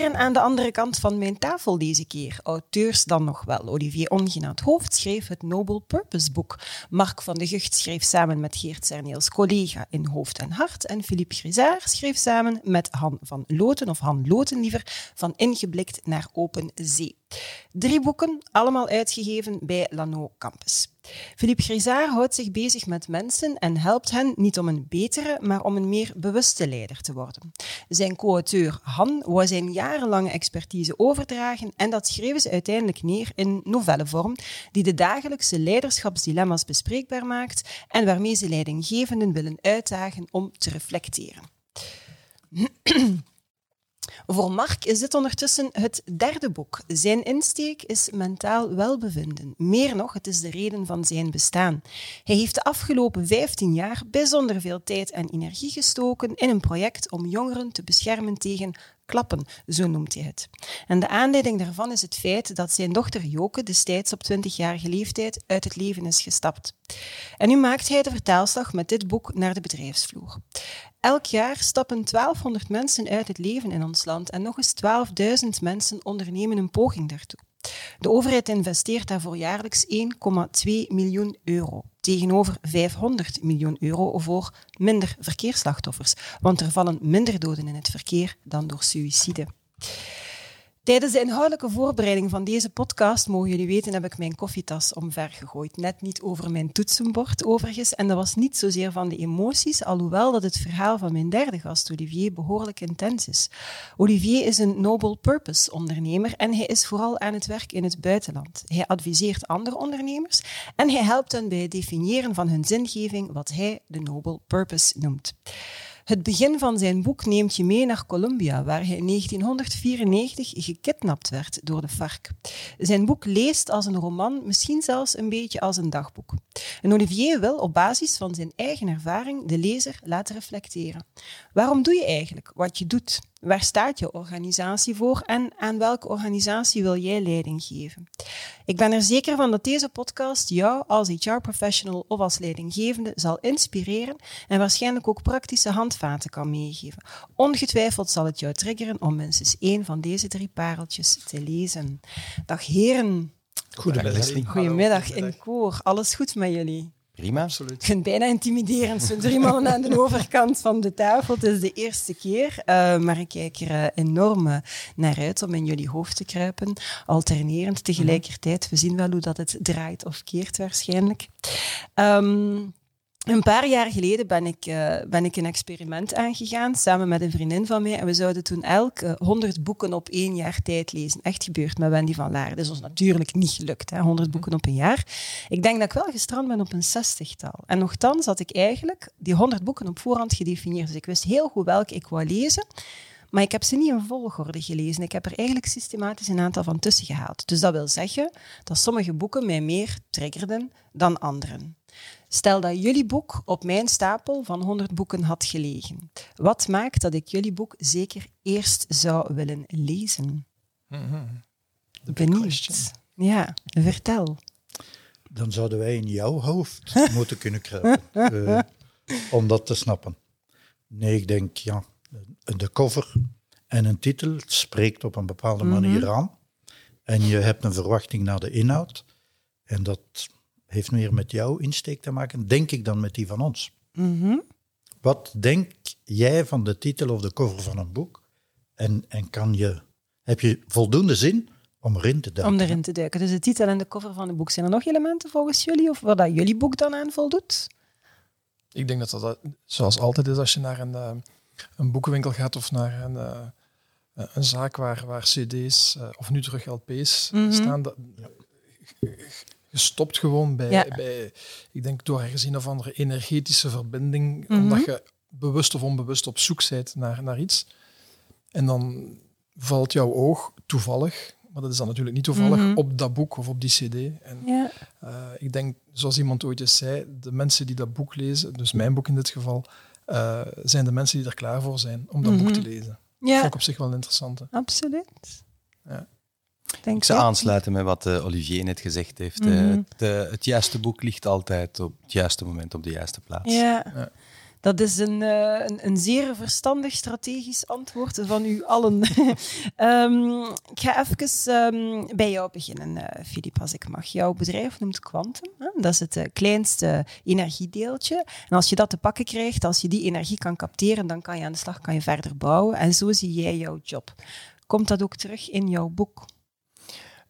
Heren aan de andere kant van mijn tafel deze keer. Auteurs dan nog wel. Olivier Ongen aan het hoofd schreef het Noble Purpose boek. Mark van de Gucht schreef samen met Geert Cerneels collega in Hoofd en Hart. En Philippe Grisaar schreef samen met Han van Loten, of Han Loten liever, van Ingeblikt naar Open Zee. Drie boeken, allemaal uitgegeven bij Lano Campus. Philippe Grisaar houdt zich bezig met mensen en helpt hen niet om een betere, maar om een meer bewuste leider te worden. Zijn co-auteur Han wou zijn jarenlange expertise overdragen en dat schreven ze uiteindelijk neer in novellevorm, die de dagelijkse leiderschapsdilemma's bespreekbaar maakt en waarmee ze leidinggevenden willen uitdagen om te reflecteren. Voor Mark is dit ondertussen het derde boek. Zijn insteek is mentaal welbevinden. Meer nog, het is de reden van zijn bestaan. Hij heeft de afgelopen 15 jaar bijzonder veel tijd en energie gestoken in een project om jongeren te beschermen tegen klappen, zo noemt hij het. En de aanleiding daarvan is het feit dat zijn dochter Joke destijds op 20-jarige leeftijd uit het leven is gestapt. En nu maakt hij de vertaalslag met dit boek naar de bedrijfsvloer. Elk jaar stappen 1200 mensen uit het leven in ons land en nog eens 12.000 mensen ondernemen een poging daartoe. De overheid investeert daarvoor jaarlijks 1,2 miljoen euro tegenover 500 miljoen euro voor minder verkeersslachtoffers, want er vallen minder doden in het verkeer dan door suïcide. Tijdens de inhoudelijke voorbereiding van deze podcast, mogen jullie weten, heb ik mijn koffietas omvergegooid. Net niet over mijn toetsenbord overigens. En dat was niet zozeer van de emoties, alhoewel dat het verhaal van mijn derde gast, Olivier, behoorlijk intens is. Olivier is een Noble Purpose ondernemer en hij is vooral aan het werk in het buitenland. Hij adviseert andere ondernemers en hij helpt hen bij het definiëren van hun zingeving, wat hij de Noble Purpose noemt. Het begin van zijn boek neemt je mee naar Colombia, waar hij in 1994 gekidnapt werd door de FARC. Zijn boek leest als een roman, misschien zelfs een beetje als een dagboek. En Olivier wil op basis van zijn eigen ervaring de lezer laten reflecteren. Waarom doe je eigenlijk wat je doet? Waar staat je organisatie voor en aan welke organisatie wil jij leiding geven? Ik ben er zeker van dat deze podcast jou als HR-professional of als leidinggevende zal inspireren en waarschijnlijk ook praktische handvaten kan meegeven. Ongetwijfeld zal het jou triggeren om minstens één van deze drie pareltjes te lezen. Dag heren. Goedemiddag. Goedemiddag in koor. Alles goed met jullie? Prima. Absoluut. Ik vind het bijna intimiderend, zo'n drie man aan de overkant van de tafel. Het is de eerste keer, uh, maar ik kijk er uh, enorm uh, naar uit om in jullie hoofd te kruipen. Alternerend tegelijkertijd. We zien wel hoe dat het draait of keert waarschijnlijk. Um, een paar jaar geleden ben ik, uh, ben ik een experiment aangegaan samen met een vriendin van mij. En we zouden toen elk uh, 100 boeken op één jaar tijd lezen. Echt gebeurd met Wendy van Laar. Dat is ons natuurlijk niet gelukt, hè, 100 boeken op een jaar. Ik denk dat ik wel gestrand ben op een zestigtal. En nogthans had ik eigenlijk die 100 boeken op voorhand gedefinieerd. Dus ik wist heel goed welke ik wou lezen. Maar ik heb ze niet in volgorde gelezen. Ik heb er eigenlijk systematisch een aantal van tussen gehaald. Dus dat wil zeggen dat sommige boeken mij meer triggerden dan anderen. Stel dat jullie boek op mijn stapel van 100 boeken had gelegen. Wat maakt dat ik jullie boek zeker eerst zou willen lezen? Mm-hmm. Benieuwd. Ja, vertel. Dan zouden wij in jouw hoofd moeten kunnen kruipen uh, om dat te snappen. Nee, ik denk, ja, de cover en een titel spreekt op een bepaalde manier mm-hmm. aan. En je hebt een verwachting naar de inhoud. En dat heeft meer met jouw insteek te maken, denk ik, dan met die van ons. Mm-hmm. Wat denk jij van de titel of de cover van een boek? En, en kan je, heb je voldoende zin om erin te duiken? Om erin te duiken. Dus de titel en de cover van het boek. Zijn er nog elementen volgens jullie of waar dat jullie boek dan aan voldoet? Ik denk dat dat zoals altijd is als je naar een, uh, een boekenwinkel gaat of naar een, uh, een zaak waar, waar cd's of nu terug LP's mm-hmm. staan. Dat, ja gestopt gewoon bij, ja. bij, ik denk door ergens een of andere energetische verbinding, mm-hmm. omdat je bewust of onbewust op zoek bent naar, naar iets. En dan valt jouw oog toevallig Maar dat is dan natuurlijk niet toevallig Mhm. op dat boek of op die cd. En Ja. eh, ik denk, zoals iemand ooit eens zei, de mensen die dat boek lezen, dus mijn boek in dit geval, eh, zijn de mensen die er klaar voor zijn om dat boek Mhm. te lezen. Dat ja, vond ik op zich wel een interessante. absoluut. Ja. Denk Ik zou aansluiten met wat eh, Olivier net gezegd heeft. Mhm. Eh, het, eh, het juiste boek ligt altijd op het juiste moment op de juiste plaats. Ja. Ja. Dat is een, eh, een, een zeer verstandig strategisch antwoord van u allen. Ehm, ik ga even ehm, bij jou beginnen, eh Filip, als ik mag. Jouw bedrijf noemt Quantum. Hè? Dat is het kleinste energiedeeltje. En als je dat te pakken krijgt, als je die energie kan capteren, dan kan je aan de slag, kan je verder bouwen. En zo zie jij jouw job. Komt dat ook terug in jouw boek?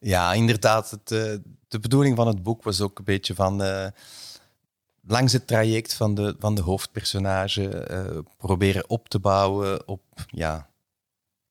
Ja, inderdaad. Het, eh, de bedoeling van het boek was ook een beetje van eh, langs het traject van de, van de hoofdpersonage eh, proberen op te bouwen op ja,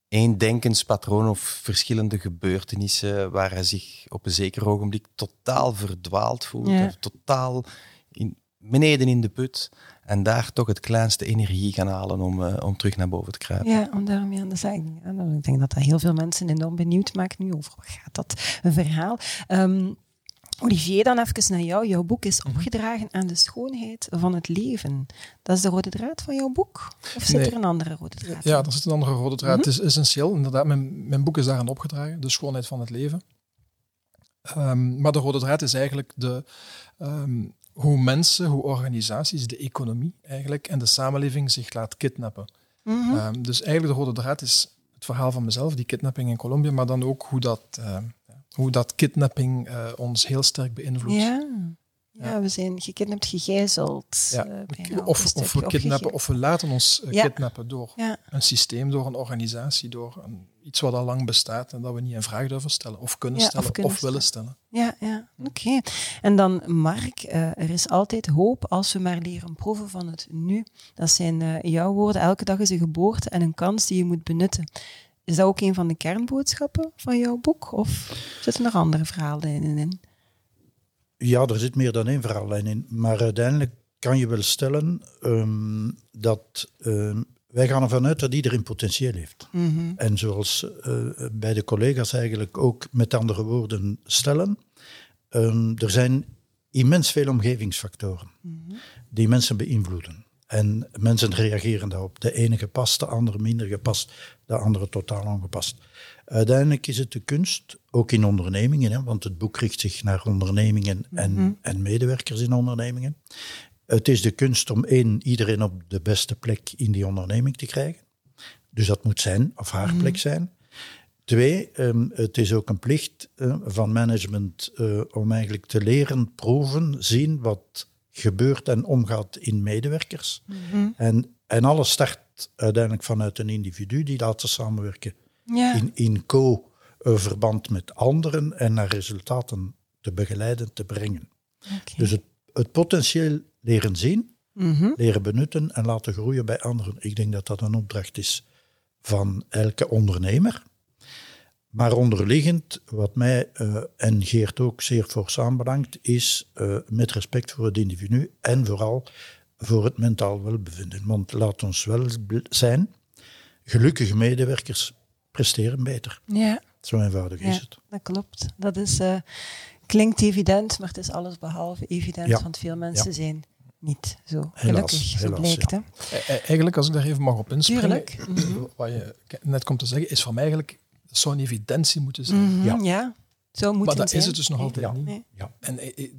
één denkenspatroon of verschillende gebeurtenissen waar hij zich op een zeker ogenblik totaal verdwaald voelt, Ja. of totaal in, beneden in de put en daar toch het kleinste energie gaan halen om, eh, om terug naar boven te kruipen. Ja, om daarmee aan de. Ja, nou, ik denk dat dat heel veel mensen enorm benieuwd maakt nu over wat gaat dat een verhaal. Ehm, Olivier, dan even naar jou. Jouw boek is opgedragen aan de schoonheid van het leven. Dat is de rode draad van jouw boek? Of zit Nee. er een andere rode draad? Ja, er zit een andere rode draad. Mhm. Het is essentieel. Inderdaad, mijn, mijn boek is daaraan opgedragen. De schoonheid van het leven. Ehm, maar de rode draad is eigenlijk de, ehm, hoe mensen, hoe organisaties, de economie eigenlijk en de samenleving zich laat kidnappen. Mhm. Ehm, dus eigenlijk de rode draad is het verhaal van mezelf, die kidnapping in Colombia, maar dan ook hoe dat, ehm, hoe dat kidnapping eh, ons heel sterk beïnvloedt. ja. Ja, Ja. we zijn gekidnapt, gegijzeld. Ja, eh, Of, of we kidnappen, of we laten ons eh, kidnappen door een systeem, door een organisatie, door een, iets wat al lang bestaat en dat we niet in vraag durven stellen, of kunnen Ja, stellen, of, kunnen willen stellen. Ja, ja. oké. En dan, Mark, eh, er is altijd hoop als we maar leren proeven van het nu. Dat zijn eh, jouw woorden. Elke dag is een geboorte en een kans die je moet benutten. Is dat ook een van de kernboodschappen van jouw boek? Of zitten er andere verhalen in? in? Ja, er zit meer dan één verhaallijn in. Maar uiteindelijk kan je wel stellen ehm, dat ehm, wij gaan ervan uit dat iedereen potentieel heeft. Mhm. En zoals eh, bij de collega's eigenlijk ook met andere woorden stellen, ehm, er zijn immens veel omgevingsfactoren die mensen beïnvloeden. En mensen reageren daarop. De ene gepast, de andere minder gepast, de andere totaal ongepast. Uiteindelijk is het de kunst, ook in ondernemingen, hè, want het boek richt zich naar ondernemingen en, en medewerkers in ondernemingen. Het is de kunst om één, iedereen op de beste plek in die onderneming te krijgen. Dus dat moet zijn, of haar plek zijn. Twee, ehm, het is ook een plicht eh, van management eh, om eigenlijk te leren proeven, zien wat gebeurt en omgaat in medewerkers. En, en alles start uiteindelijk vanuit een individu die laten samenwerken Ja. in, in co-verband met anderen en naar resultaten te begeleiden, te brengen. Dus het, het potentieel leren zien, Mhm. leren benutten en laten groeien bij anderen. Ik denk dat dat een opdracht is van elke ondernemer. Maar onderliggend, wat mij eh, en Geert ook zeer fors aanbelangt, is eh, met respect voor het individu en vooral voor het mentaal welbevinden. Want laat ons wel zijn, gelukkige medewerkers presteren beter. Ja, Zo eenvoudig ja, is het. dat klopt. Dat is, eh, klinkt evident, maar het is alles behalve evident, Ja. want veel mensen Ja. zijn niet zo Helaas, gelukkig, zo blijkt. ja. Hè? E- e- Eigenlijk, als ik daar even mag op inspringen, Tuurlijk. Mhm. wat je net komt te zeggen, is voor mij eigenlijk, het zou een evidentie moeten zijn. Mhm, Ja. ja. zo moet Maar het dat zijn. is het dus nog altijd Ja. niet. Nee. Ja. En eh, eh,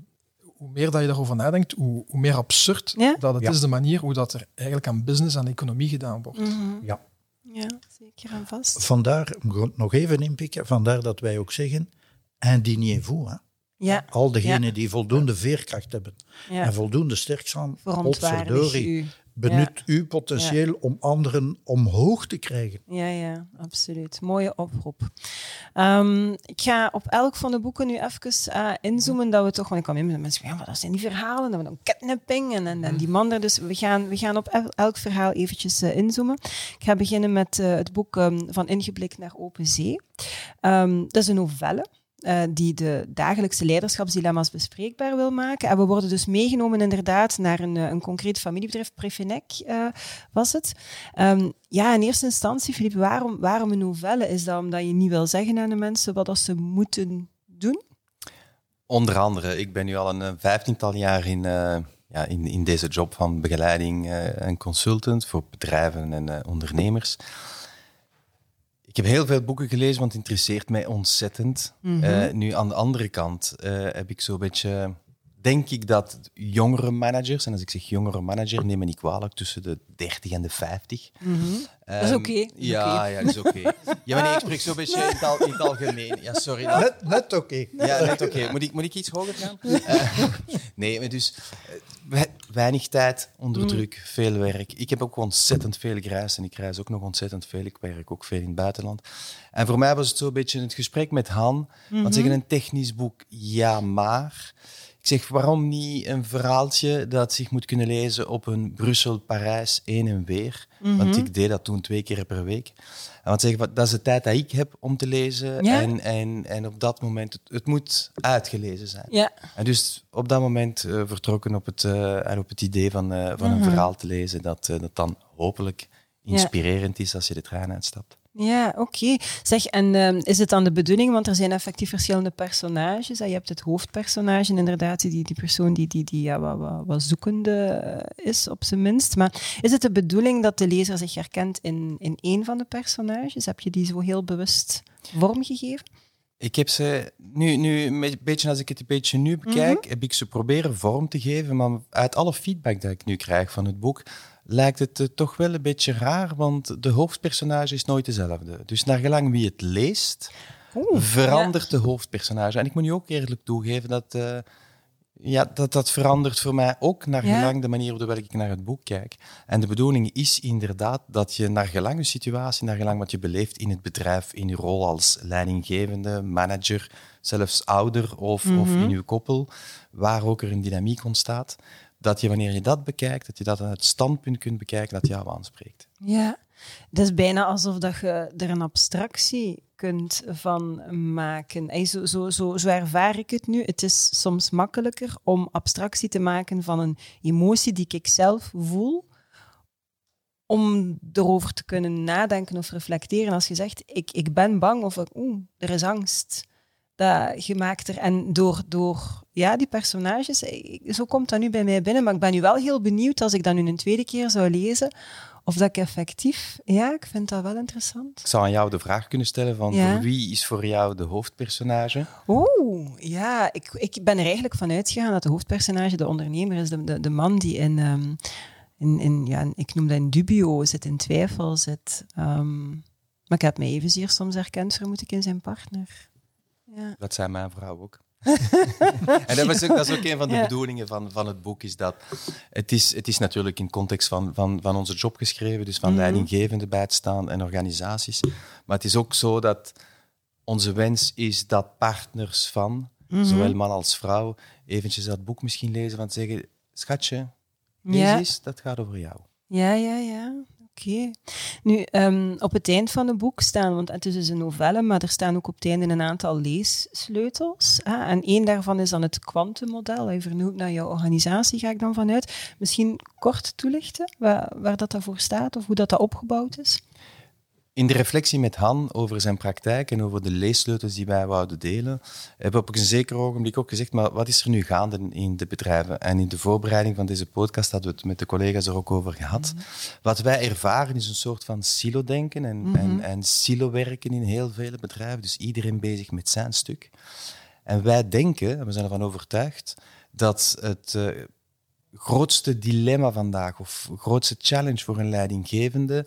hoe meer dat je daarover nadenkt, hoe, hoe meer absurd Ja? dat het Ja. is de manier hoe dat er eigenlijk aan business, aan economie gedaan wordt. Mhm. Ja. Ja, zeker en vast. Vandaar, nog even inpikken, vandaar dat wij ook zeggen, indignez-vous. Ja, Al degenen die voldoende veerkracht hebben ja. en voldoende sterk potverdorie, u. benut uw potentieel om anderen omhoog te krijgen. Ja, ja, absoluut. Mooie oproep. Ehm, ik ga op elk van de boeken nu even eh, inzoomen, dat we toch, want ik kwam in met mensen, ja, maar dat zijn die verhalen, dat we dan kidnapping en, en, en die man er. Dus we gaan, we gaan op el- elk verhaal eventjes eh, inzoomen. Ik ga beginnen met eh, het boek ehm, Van Ingeblikt naar Open Zee. Ehm, dat is een novelle. Uh, die de dagelijkse leiderschapsdilemma's bespreekbaar wil maken. En we worden dus meegenomen inderdaad naar een, een concreet familiebedrijf, Prefinec uh, was het. Um, ja, in eerste instantie, Filip, waarom, waarom een novelle? Is dat omdat je niet wil zeggen aan de mensen wat ze moeten doen? Onder andere, ik ben nu al een vijftiental jaar in, ja, in, in deze job van begeleiding en consultant voor bedrijven en ondernemers. Ik heb heel veel boeken gelezen, want het interesseert mij ontzettend. Mm -hmm. nu aan de andere kant heb ik zo'n beetje denk ik dat jongere managers, en als ik zeg jongere manager, neem me niet kwalijk, tussen de 30 en de 50. Mm -hmm. um, dat is oké. Okay. Ja, ja, dat is oké. Okay. Ja, maar nee, ik spreek zo'n beetje in het, al, in het algemeen. Ja, sorry. Net, net oké. Okay. Ja, net oké. Moet, ik, moet ik iets hoger gaan? Uh, nee, maar dus uh, weinig tijd, onder druk, mm. veel werk. Ik heb ook ontzettend veel gereisd en ik reis ook nog ontzettend veel. Ik werk ook veel in het buitenland. En voor mij was het zo'n beetje het gesprek met Han. Mm -hmm. Want zeggen een technisch boek, ja, maar... Ik zeg, waarom niet een verhaaltje dat zich moet kunnen lezen op een Brussel-Parijs heen en weer? Mm -hmm. Want ik deed dat toen twee keer per week. En wat zeg, dat is de tijd dat ik heb om te lezen. Ja. En, en, en op dat moment, het, het, moet uitgelezen zijn. Ja. En dus op dat moment uh, vertrokken op het, uh, op het idee van, uh, van mm -hmm. een verhaal te lezen dat, dat dan hopelijk inspirerend ja. is als je de trein uitstapt. Ja, oké. Okay. Zeg, en uh, is het dan de bedoeling, want er zijn effectief verschillende personages. Je hebt het hoofdpersonage, inderdaad, die, die persoon die, die, die ja, wat, wat, wat zoekende is, op zijn minst. Maar is het de bedoeling dat de lezer zich herkent in, in één van de personages? Heb je die zo heel bewust vormgegeven? Ik heb ze nu, nu een beetje als ik het een beetje nu bekijk, mm -hmm. heb ik ze proberen vorm te geven. Maar uit alle feedback dat ik nu krijg van het boek, lijkt het uh, toch wel een beetje raar, want de hoofdpersonage is nooit dezelfde. Dus naar gelang wie het leest, Oeh, verandert ja. de hoofdpersonage. En ik moet nu ook eerlijk toegeven dat, uh, ja, dat dat verandert voor mij ook naar ja. gelang de manier op de welke ik naar het boek kijk. En de bedoeling is inderdaad dat je naar gelang je situatie, naar gelang wat je beleeft in het bedrijf, in je rol als leidinggevende, manager, zelfs ouder of, mm -hmm. of in je koppel, waar ook er een dynamiek ontstaat, dat je wanneer je dat bekijkt, dat je dat aan het standpunt kunt bekijken dat jou aanspreekt. Ja, het is bijna alsof dat je er een abstractie kunt van maken. En zo, zo, zo, zo ervaar ik het nu. Het is soms makkelijker om abstractie te maken van een emotie die ik zelf voel, om erover te kunnen nadenken of reflecteren. Als je zegt, ik, ik ben bang of oeh, er is angst. Dat je maakt er, en door, door ja, die personages, zo komt dat nu bij mij binnen. Maar ik ben nu wel heel benieuwd als ik dat nu een tweede keer zou lezen, of dat ik effectief, ja, ik vind dat wel interessant. Ik zou aan jou de vraag kunnen stellen van ja. wie is voor jou de hoofdpersonage? Oeh, ja, ik, ik ben er eigenlijk van uitgegaan dat de hoofdpersonage de ondernemer is, de, de, de man die in, um, in, in, ja, ik noem dat in dubio zit, in twijfel zit. Um, maar ik heb mij evenzeer soms herkend, vermoed ik, in zijn partner. Ja. Dat zijn mijn vrouw ook. en dat, was ook, dat is ook een van de ja. bedoelingen van, van het boek, is dat het is, het is natuurlijk in context van, van, van onze job geschreven, dus van mm. leidinggevenden te staan en organisaties. Maar het is ook zo dat onze wens is dat partners van, mm -hmm. zowel man als vrouw, eventjes dat boek misschien lezen van zeggen, schatje, ja. is, dat gaat over jou. Ja, ja, ja. Okay. Nu, um, op het eind van het boek staan, want het is dus een novelle, maar er staan ook op het einde een aantal leessleutels. Hè? En één daarvan is dan het kwantummodel. Je vernoemt naar jouw organisatie, ga ik dan vanuit. Misschien kort toelichten waar, waar dat voor staat of hoe dat, dat opgebouwd is? In de reflectie met Han over zijn praktijk en over de leessleutels die wij wouden delen, hebben we op een zeker ogenblik ook gezegd, maar wat is er nu gaande in de bedrijven? En in de voorbereiding van deze podcast hadden we het met de collega's er ook over gehad. Mm -hmm. Wat wij ervaren is een soort van silo-denken en, mm -hmm. en, en silo-werken in heel vele bedrijven, dus iedereen bezig met zijn stuk. En wij denken, en we zijn ervan overtuigd, dat het uh, grootste dilemma vandaag, of grootste challenge voor een leidinggevende,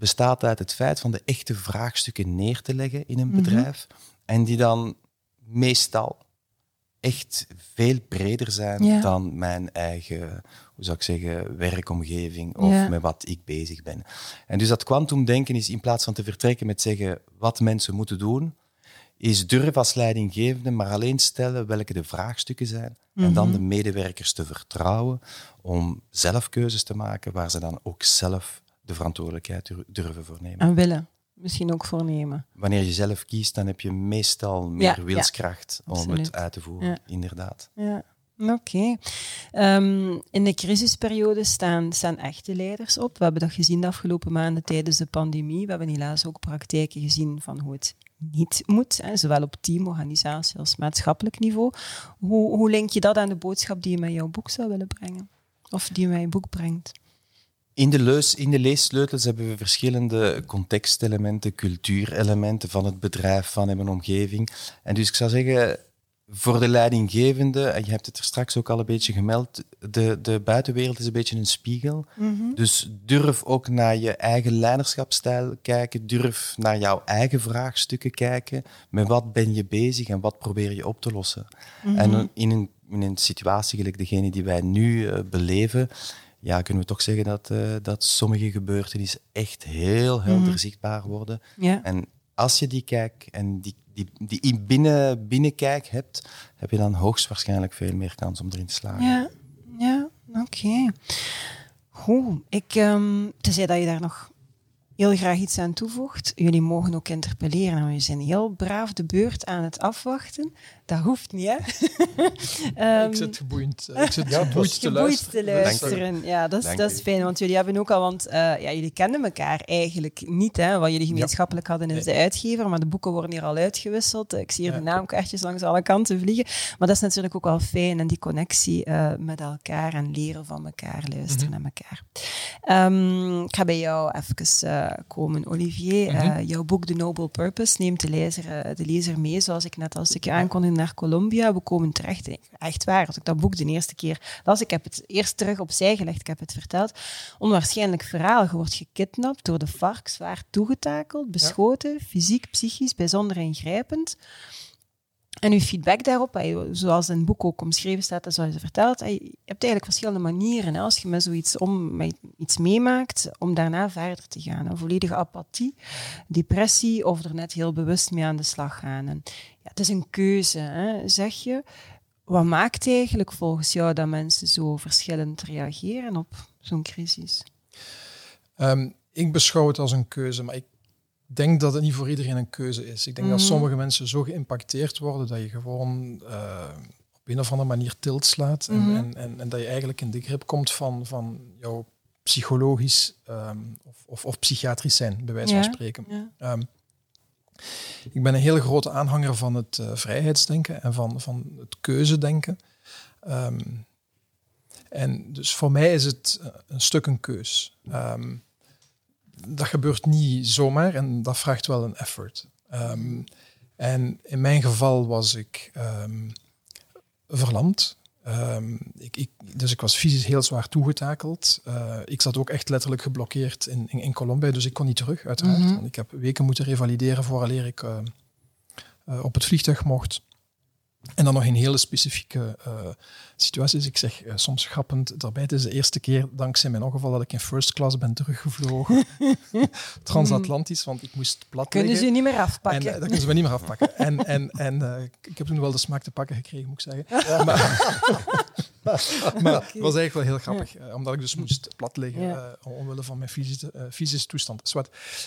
bestaat uit het feit van de echte vraagstukken neer te leggen in een mm -hmm. bedrijf. En die dan meestal echt veel breder zijn ja. dan mijn eigen, hoe zou ik zeggen, werkomgeving of ja. met wat ik bezig ben. En dus dat kwantumdenken is in plaats van te vertrekken met zeggen wat mensen moeten doen, is durf als leidinggevende maar alleen stellen welke de vraagstukken zijn mm -hmm. en dan de medewerkers te vertrouwen om zelf keuzes te maken waar ze dan ook zelf de verantwoordelijkheid durven voornemen. En willen. misschien ook voornemen. Wanneer je zelf kiest, dan heb je meestal meer Ja, ja. wilskracht om het uit te voeren, Ja. inderdaad. Ja, oké. Ehm, in de crisisperiode staan, staan echte leiders op. We hebben dat gezien de afgelopen maanden tijdens de pandemie. We hebben helaas ook praktijken gezien van hoe het niet moet, hè, zowel op team, organisatie als maatschappelijk niveau. Hoe, hoe link je dat aan de boodschap die je met jouw boek zou willen brengen? Of die je met je boek brengt? In de, leus, in de leessleutels hebben we verschillende contextelementen, cultuurelementen van het bedrijf, van mijn omgeving. En dus ik zou zeggen, voor de leidinggevende, en je hebt het er straks ook al een beetje gemeld, de, de buitenwereld is een beetje een spiegel. Dus durf ook naar je eigen leiderschapsstijl kijken, durf naar jouw eigen vraagstukken kijken. Met wat ben je bezig en wat probeer je op te lossen? En in een, in een situatie gelijk degene die wij nu eh, beleven, ja, kunnen we toch zeggen dat, eh, dat sommige gebeurtenissen echt heel helder zichtbaar worden. Ja. En als je die kijk en die, die, die in binnen, binnenkijk hebt, heb je dan hoogstwaarschijnlijk veel meer kans om erin te slagen. Ja, ja oké. Goed, ik, ehm tenzij dat je daar nog heel graag iets aan toevoegt, jullie mogen ook interpelleren. Nou, jullie zijn heel braaf de beurt aan het afwachten. Dat hoeft niet, hè? Ehm, ik zit geboeid, eh, ik zit Ja, geboeid te geboeid luisteren. te luisteren. Ja, dat is, dat is fijn, want jullie hebben ook al, want eh, ja, jullie kennen elkaar eigenlijk niet. Hè? Wat jullie gemeenschappelijk hadden is de uitgever, maar de boeken worden hier al uitgewisseld. Ik zie hier Ja. de naamkaartjes langs alle kanten vliegen. Maar dat is natuurlijk ook wel fijn en die connectie eh, met elkaar en leren van elkaar, luisteren naar elkaar. Ehm, ik ga bij jou even eh, komen, Olivier. Eh, jouw boek The Noble Purpose neemt de lezer, eh, de lezer mee, zoals ik net al een stukje aankondigde, naar Colombia. We komen terecht, echt waar, als ik dat boek de eerste keer las, ik heb het eerst terug opzij gelegd, ik heb het verteld. Onwaarschijnlijk verhaal, je wordt gekidnapt door de FARC, zwaar toegetakeld, beschoten, fysiek, psychisch, bijzonder ingrijpend. En uw feedback daarop, zoals in het boek ook omschreven staat zoals je vertelt, je hebt eigenlijk verschillende manieren als je met zoiets om, met iets meemaakt, om daarna verder te gaan. Een volledige apathie, depressie of er net heel bewust mee aan de slag gaan. Ja, het is een keuze, hè, zeg je. Wat maakt eigenlijk volgens jou dat mensen zo verschillend reageren op zo'n crisis? Ehm, ik beschouw het als een keuze, maar ik denk dat het niet voor iedereen een keuze is. Ik denk dat Mhm. sommige mensen zo geïmpacteerd worden dat je gewoon eh, op een of andere manier tilt slaat en, Mhm. en, en, en dat je eigenlijk in de grip komt van, van jouw psychologisch ehm, of, of, of psychiatrisch zijn, bij wijze Ja. van spreken. Ja. Ehm, ik ben een heel grote aanhanger van het eh, vrijheidsdenken en van, van het keuzedenken. Ehm, en dus voor mij is het eh, een stuk een keus. Dat gebeurt niet zomaar en dat vraagt wel een effort. Ehm, en in mijn geval was ik ehm, verlamd. Ehm, ik, ik, dus ik was fysisch heel zwaar toegetakeld. Eh, ik zat ook echt letterlijk geblokkeerd in, in, in Colombia, dus ik kon niet terug, uiteraard. Want ik heb weken moeten revalideren vooraleer ik eh, eh, op het vliegtuig mocht. En dan nog in hele specifieke eh, situaties. Ik zeg eh, soms grappend daarbij, het is de eerste keer dankzij mijn ongeval dat ik in first class ben teruggevlogen. Transatlantisch, want ik moest plat Kunnen ze liggen. je niet meer En afpakken? eh, dat kunnen ze me niet meer afpakken. En, en, en ik- heb toen wel de smaak te pakken gekregen, moet ik zeggen. Maar, maar het was eigenlijk wel heel grappig, omdat ik dus moest plat liggen Ja. omwille van mijn fysische, fysische toestand.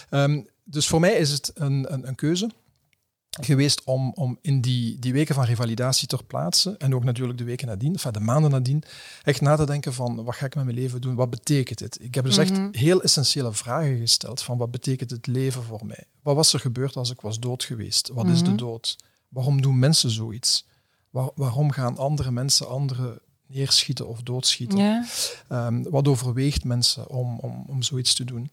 Ehm, dus voor mij is het een, een, een keuze geweest om, om in die, die weken van revalidatie ter plaatse, en ook natuurlijk de weken nadien, enfin de maanden nadien, echt na te denken van wat ga ik met mijn leven doen, wat betekent het? Ik heb dus Mhm. echt heel essentiële vragen gesteld van wat betekent het leven voor mij? Wat was er gebeurd als ik was dood geweest? Wat is de Mhm. dood? Waarom doen mensen zoiets? Waar- waarom gaan andere mensen anderen neerschieten of doodschieten? Ehm, wat overweegt mensen om, om, om zoiets te doen?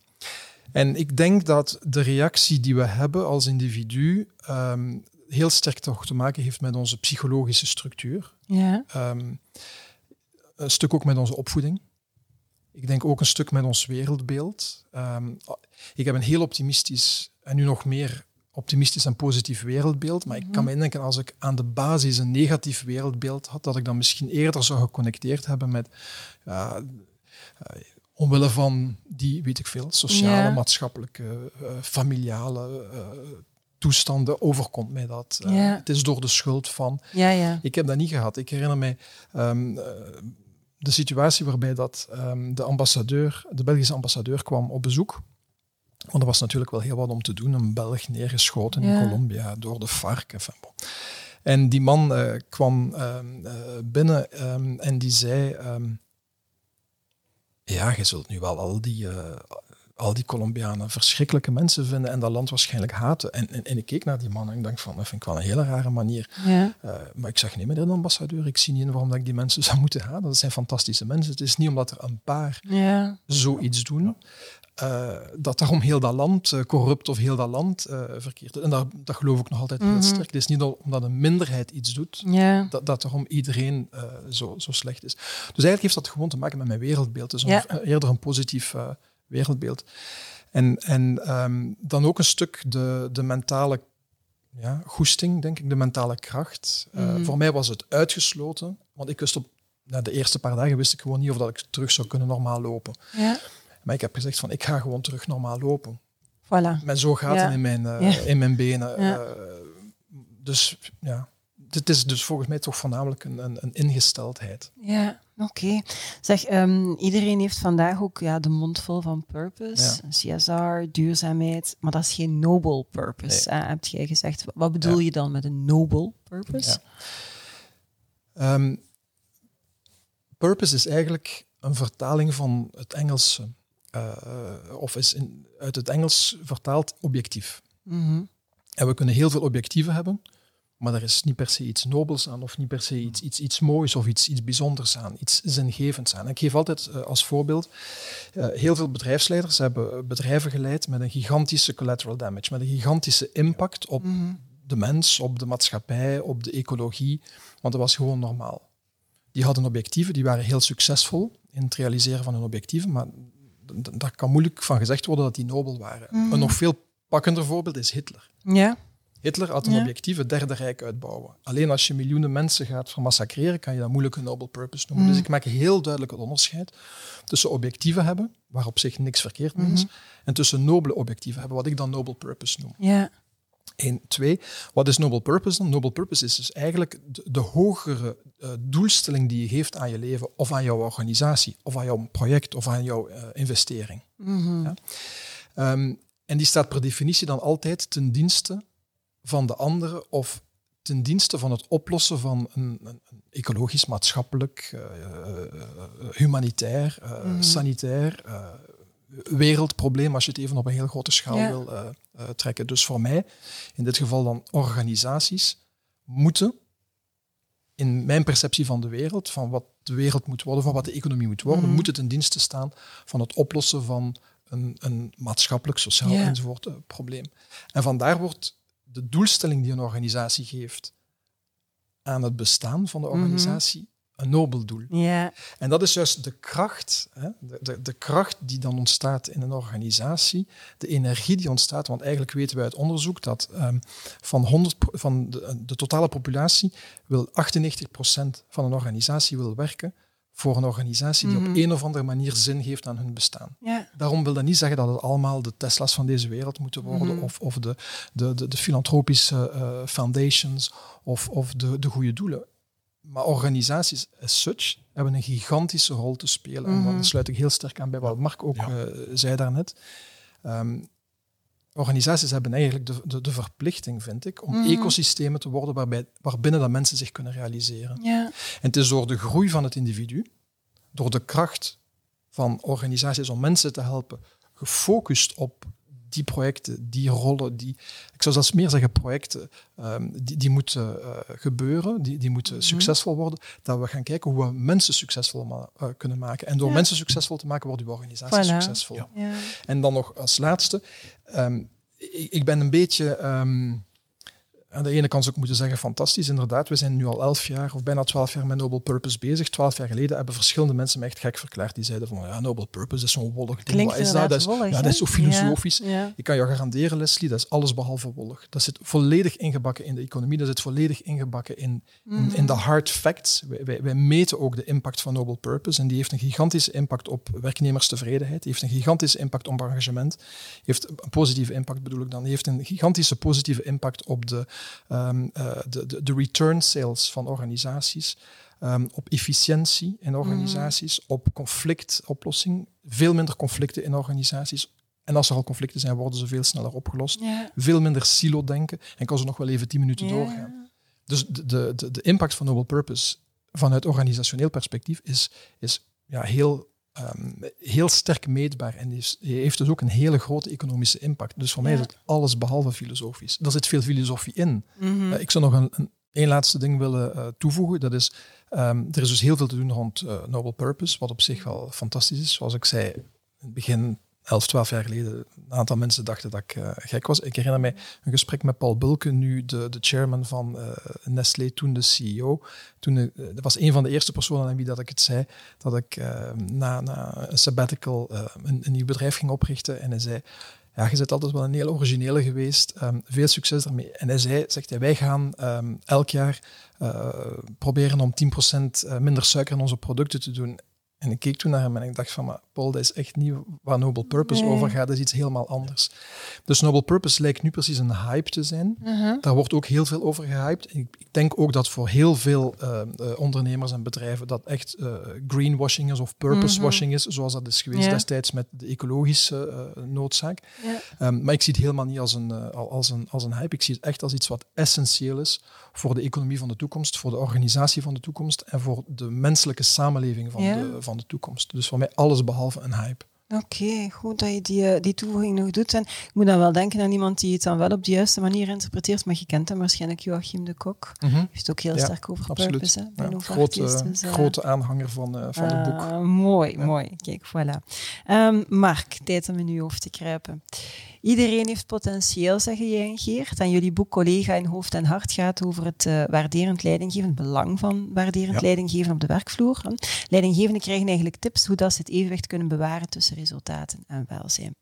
En ik denk dat de reactie die we hebben als individu ehm, heel sterk toch te maken heeft met onze psychologische structuur. Ja. Ehm, een stuk ook met onze opvoeding. Ik denk ook een stuk met ons wereldbeeld. Ehm, ik heb een heel optimistisch en nu nog meer optimistisch en positief wereldbeeld. Maar ik kan me indenken als ik aan de basis een negatief wereldbeeld had, dat ik dan misschien eerder zou geconnecteerd hebben met eh, omwille van die, weet ik veel, sociale, Ja. maatschappelijke, eh, familiale eh, toestanden overkomt mij dat. Eh, Ja. Het is door de schuld van. Ja, ja. Ik heb dat niet gehad. Ik herinner mij ehm, eh, de situatie waarbij dat, ehm, de ambassadeur, de Belgische ambassadeur kwam op bezoek. Want er was natuurlijk wel heel wat om te doen. Een Belg neergeschoten in Colombia door de FARC. Enfin, bon. En die man kwam ehm, eh, binnen en die zei... ja, je zult nu wel al die, eh, al die Colombianen verschrikkelijke mensen vinden en dat land waarschijnlijk haten. En, en, en ik keek naar die man en ik dacht van, dat vind ik wel een hele rare manier. Ja. Eh, maar ik zeg nee, meneer de ambassadeur, ik zie niet in waarom dat ik die mensen zou moeten haten. Dat zijn fantastische mensen. Het is niet omdat er een paar Ja. zoiets doen, eh, dat daarom heel dat land eh, corrupt of heel dat land eh, verkeerd is. En dat, dat geloof ik nog altijd heel Mhm. sterk. Het is niet omdat een minderheid iets doet, dat, dat daarom iedereen zo, zo slecht is. Dus eigenlijk heeft dat gewoon te maken met mijn wereldbeeld. Dus een- eerder een positief wereldbeeld. En, en ehm, dan ook een stuk de, de mentale ja, goesting, denk ik, de mentale kracht. Mhm. Voor mij was het uitgesloten, want ik wist op na de eerste paar dagen wist ik gewoon niet of dat ik terug zou kunnen normaal lopen. Ja. Maar ik heb gezegd van ik ga gewoon terug normaal lopen. Voilà. Met zo gaten Ja. in, mijn, eh, Ja. in mijn benen. Ja. eh, dus ja, het is dus volgens mij toch voornamelijk een, een, een ingesteldheid. Ja, oké. Zeg, ehm, iedereen heeft vandaag ook ja, de mond vol van purpose, CSR, duurzaamheid, maar dat is geen noble purpose, hè, heb jij gezegd. Wat bedoel Ja. je dan met een noble purpose? Ja. Ehm, purpose is eigenlijk een vertaling van het Engelse, eh, of is in, uit het Engels vertaald objectief. Mhm. En we kunnen heel veel objectieven hebben, maar er is niet per se iets nobels aan, of niet per se iets, iets, iets moois of iets, iets bijzonders aan, iets zingevends aan. Ik geef altijd eh, als voorbeeld, eh, heel veel bedrijfsleiders hebben bedrijven geleid met een gigantische collateral damage, met een gigantische impact op Mhm. de mens, op de maatschappij, op de ecologie, want dat was gewoon normaal. Die hadden objectieven, die waren heel succesvol in het realiseren van hun objectieven, maar daar kan moeilijk van gezegd worden dat die nobel waren. Mhm. Een nog veel pakkender voorbeeld is Hitler. Ja. Hitler had een Ja. objectief het derde rijk uitbouwen. Alleen als je miljoenen mensen gaat vermassacreren, kan je dat moeilijk een Nobel Purpose noemen. Mhm. Dus ik maak heel duidelijk het onderscheid tussen objectieven hebben, waar op zich niks verkeerd mee is, Mhm. en tussen nobele objectieven hebben, wat ik dan Nobel Purpose noem. Ja. Eén. Twee, wat is Nobel Purpose dan? Nobel Purpose is dus eigenlijk de, de hogere eh, doelstelling die je geeft aan je leven, of aan jouw organisatie, of aan jouw project, of aan jouw eh, investering. Mhm. Ja. Ehm, en die staat per definitie dan altijd ten dienste van de anderen of ten dienste van het oplossen van een, een, ecologisch, maatschappelijk, eh, humanitair, Mhm. sanitair wereldprobleem, als je het even op een heel grote schaal Ja. wil eh, eh, trekken. Dus voor mij, in dit geval dan organisaties, moeten in mijn perceptie van de wereld, van wat de wereld moet worden, van wat de economie moet worden, Mhm. moet het ten dienste staan van het oplossen van een, een maatschappelijk, sociaal enzovoort eh, probleem. En vandaar wordt de doelstelling die een organisatie geeft aan het bestaan van de Mhm. organisatie een nobel doel. Ja. En dat is juist de kracht, hè? De, de, de kracht die dan ontstaat in een organisatie, de energie die ontstaat. Want eigenlijk weten wij uit onderzoek dat ehm, van, 100, pro- van de, de totale populatie wil 98% van een organisatie wil werken voor een organisatie die Mhm. op een of andere manier zin geeft aan hun bestaan. Ja. Daarom wil dat niet zeggen dat het allemaal de Tesla's van deze wereld moeten worden, Mhm. of, of de, de, de, de filantropische eh, foundations, of, of de, de goede doelen. Maar organisaties as such hebben een gigantische rol te spelen. En Mhm. dan sluit ik heel sterk aan bij wat Mark ook Ja. eh, zei daarnet. Ehm, organisaties hebben eigenlijk de, de, de verplichting, vind ik, om Mhm. ecosystemen te worden waarbij, waarbinnen dat mensen zich kunnen realiseren. Ja. En het is door de groei van het individu, door de kracht van organisaties om mensen te helpen, gefocust op die projecten, die rollen, die, ik zou zelfs meer zeggen projecten, ehm, die, die moeten eh, gebeuren, die, die moeten Mhm. succesvol worden, dat we gaan kijken hoe we mensen succesvol ma- eh, kunnen maken. En door Ja. mensen succesvol te maken, wordt uw organisatie Voilà. succesvol. Ja. Ja. En dan nog als laatste, ehm, ik, ik ben een beetje, ehm, aan de ene kant zou ik moeten zeggen, fantastisch, inderdaad. We zijn nu al elf jaar of bijna twaalf jaar met Nobel Purpose bezig. Twaalf jaar geleden hebben verschillende mensen me echt gek verklaard. Die zeiden van, ja, Nobel Purpose is zo'n wollig ding. Klinkt Wat is dat? Dat is, wollig, ja, dat is zo filosofisch. Ja. Ja. Ik kan je garanderen, Leslie, dat is alles behalve wollig. Dat zit volledig ingebakken in de economie, dat zit volledig ingebakken in, in, in de hard facts. Wij, wij, wij meten ook de impact van Nobel Purpose en die heeft een gigantische impact op werknemerstevredenheid, die heeft een gigantische impact op engagement, heeft een positieve impact bedoel ik dan, die heeft een gigantische positieve impact op de, ehm, eh, de, de, de return sales van organisaties, ehm, op efficiëntie in organisaties, op conflictoplossing, veel minder conflicten in organisaties En als er al conflicten zijn, worden ze veel sneller opgelost. Veel minder silo-denken en kan ze nog wel even tien minuten doorgaan. Dus de, de, de, de impact van Noble Purpose vanuit organisationeel perspectief is, is ja, heel, ehm, heel sterk meetbaar en is, heeft dus ook een hele grote economische impact. Dus voor mij is het alles behalve filosofisch. Daar zit veel filosofie in. Mhm. Eh, ik zou nog een, een één laatste ding willen eh, toevoegen. Dat is, ehm, er is dus heel veel te doen rond eh, Noble Purpose, wat op zich wel fantastisch is. Zoals ik zei, in het begin, 11, 12 jaar geleden, een aantal mensen dachten dat ik eh, gek was. Ik herinner mij een gesprek met Paul Bulke, nu de, de chairman van eh, Nestlé, toen de CEO. Toen, eh, dat was een van de eerste personen aan wie dat ik het zei, dat ik na, na een sabbatical een, een nieuw bedrijf ging oprichten. En hij zei, ja, je bent altijd wel een heel originele geweest. Ehm, veel succes daarmee. En hij zei, zegt hij, wij gaan ehm, elk jaar proberen om 10% eh, minder suiker in onze producten te doen. En ik keek toen naar hem en ik dacht van, maar Paul, dat is echt niet waar Noble Purpose Nee. over gaat. Dat is iets helemaal anders. Dus Noble Purpose lijkt nu precies een hype te zijn. Mhm. Daar wordt ook heel veel over gehyped. Ik, ik denk ook dat voor heel veel eh, eh, ondernemers en bedrijven dat echt eh, greenwashing is of purposewashing is, zoals dat is geweest destijds met de ecologische noodzaak. Ehm, maar ik zie het helemaal niet als een, al- als, een, als een hype. Ik zie het echt als iets wat essentieel is voor de economie van de toekomst, voor de organisatie van de toekomst en voor de menselijke samenleving van, de, van de toekomst. Dus voor mij alles behalve een hype. Oké, goed dat je die, eh, die toevoeging nog doet. En ik moet dan wel denken aan iemand die het dan wel op de juiste manier interpreteert, maar je kent hem waarschijnlijk, Joachim de Kok. heeft ook heel Ja, sterk over Absoluut. purpose, hè, Ja, grote, Dus, eh, grote aanhanger van, eh, van het boek. Ah, mooi, mooi. Kijk, voilà. Ehm, Mark, tijd om in uw hoofd te kruipen. Iedereen heeft potentieel, zeggen jij en Geert. En jullie boek Collega in Hoofd en Hart gaat over het eh, waarderend leidinggeven, het belang van waarderend Ja. leidinggeven op de werkvloer. hè. Leidinggevenden krijgen eigenlijk tips hoe dat ze het evenwicht kunnen bewaren tussen resultaten en welzijn.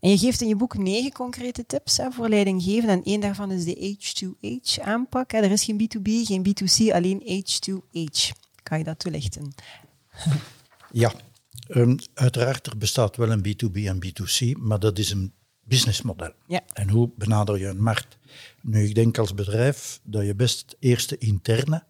En je geeft in je boek negen concrete tips hè, voor leidinggeven. En één daarvan is de H2H aanpak. hè. Er is geen B2B, geen B2C, alleen H2H. Kan je dat toelichten? Ja, ehm, uiteraard, er bestaat wel een B2B en B2C, maar dat is een businessmodel. Ja. En hoe benader je een markt? Nu, ik denk als bedrijf dat je best eerst de interne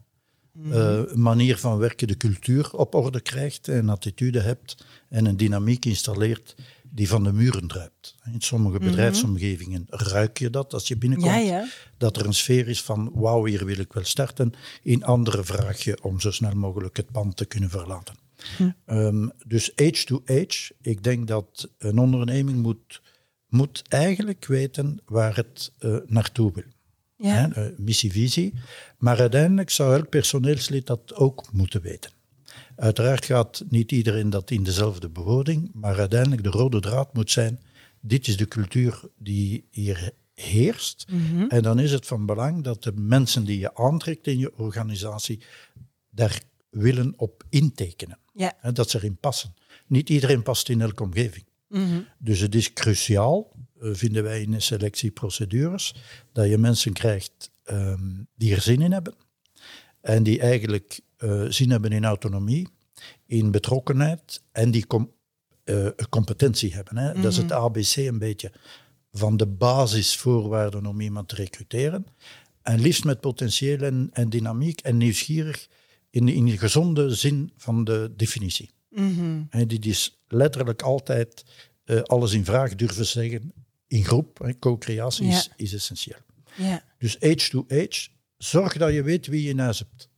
eh, manier van werken, de cultuur op orde krijgt, een attitude hebt en een dynamiek installeert die van de muren druipt. In sommige bedrijfsomgevingen ruik je dat als je binnenkomt Ja, ja. dat er een sfeer is van wauw, hier wil ik wel starten. In andere vraag je om zo snel mogelijk het pand te kunnen verlaten. Ehm, dus age to age, ik denk dat een onderneming moet, moet eigenlijk weten waar het eh, naartoe wil. Ja. Eh, missie, visie. Maar uiteindelijk zou elk personeelslid dat ook moeten weten. Uiteraard gaat niet iedereen dat in dezelfde bewoording, maar uiteindelijk de rode draad moet zijn, dit is de cultuur die hier heerst. En dan is het van belang dat de mensen die je aantrekt in je organisatie daar willen op intekenen. Ja. Dat ze erin passen. Niet iedereen past in elke omgeving. Mhm. Dus het is cruciaal, eh, vinden wij in de selectieprocedures, dat je mensen krijgt ehm, die er zin in hebben. En die eigenlijk eh, zin hebben in autonomie, in betrokkenheid en die com- eh, competentie hebben. Hè. Dat is het ABC een beetje van de basisvoorwaarden om iemand te recruteren. En liefst met potentieel en, en dynamiek en nieuwsgierig in, in de gezonde zin van de definitie. Mhm. En die is letterlijk altijd eh, alles in vraag durven zeggen in groep. hè. Co-creatie is, Ja. is essentieel. Ja. Dus age to age, zorg dat je weet wie je in huis hebt.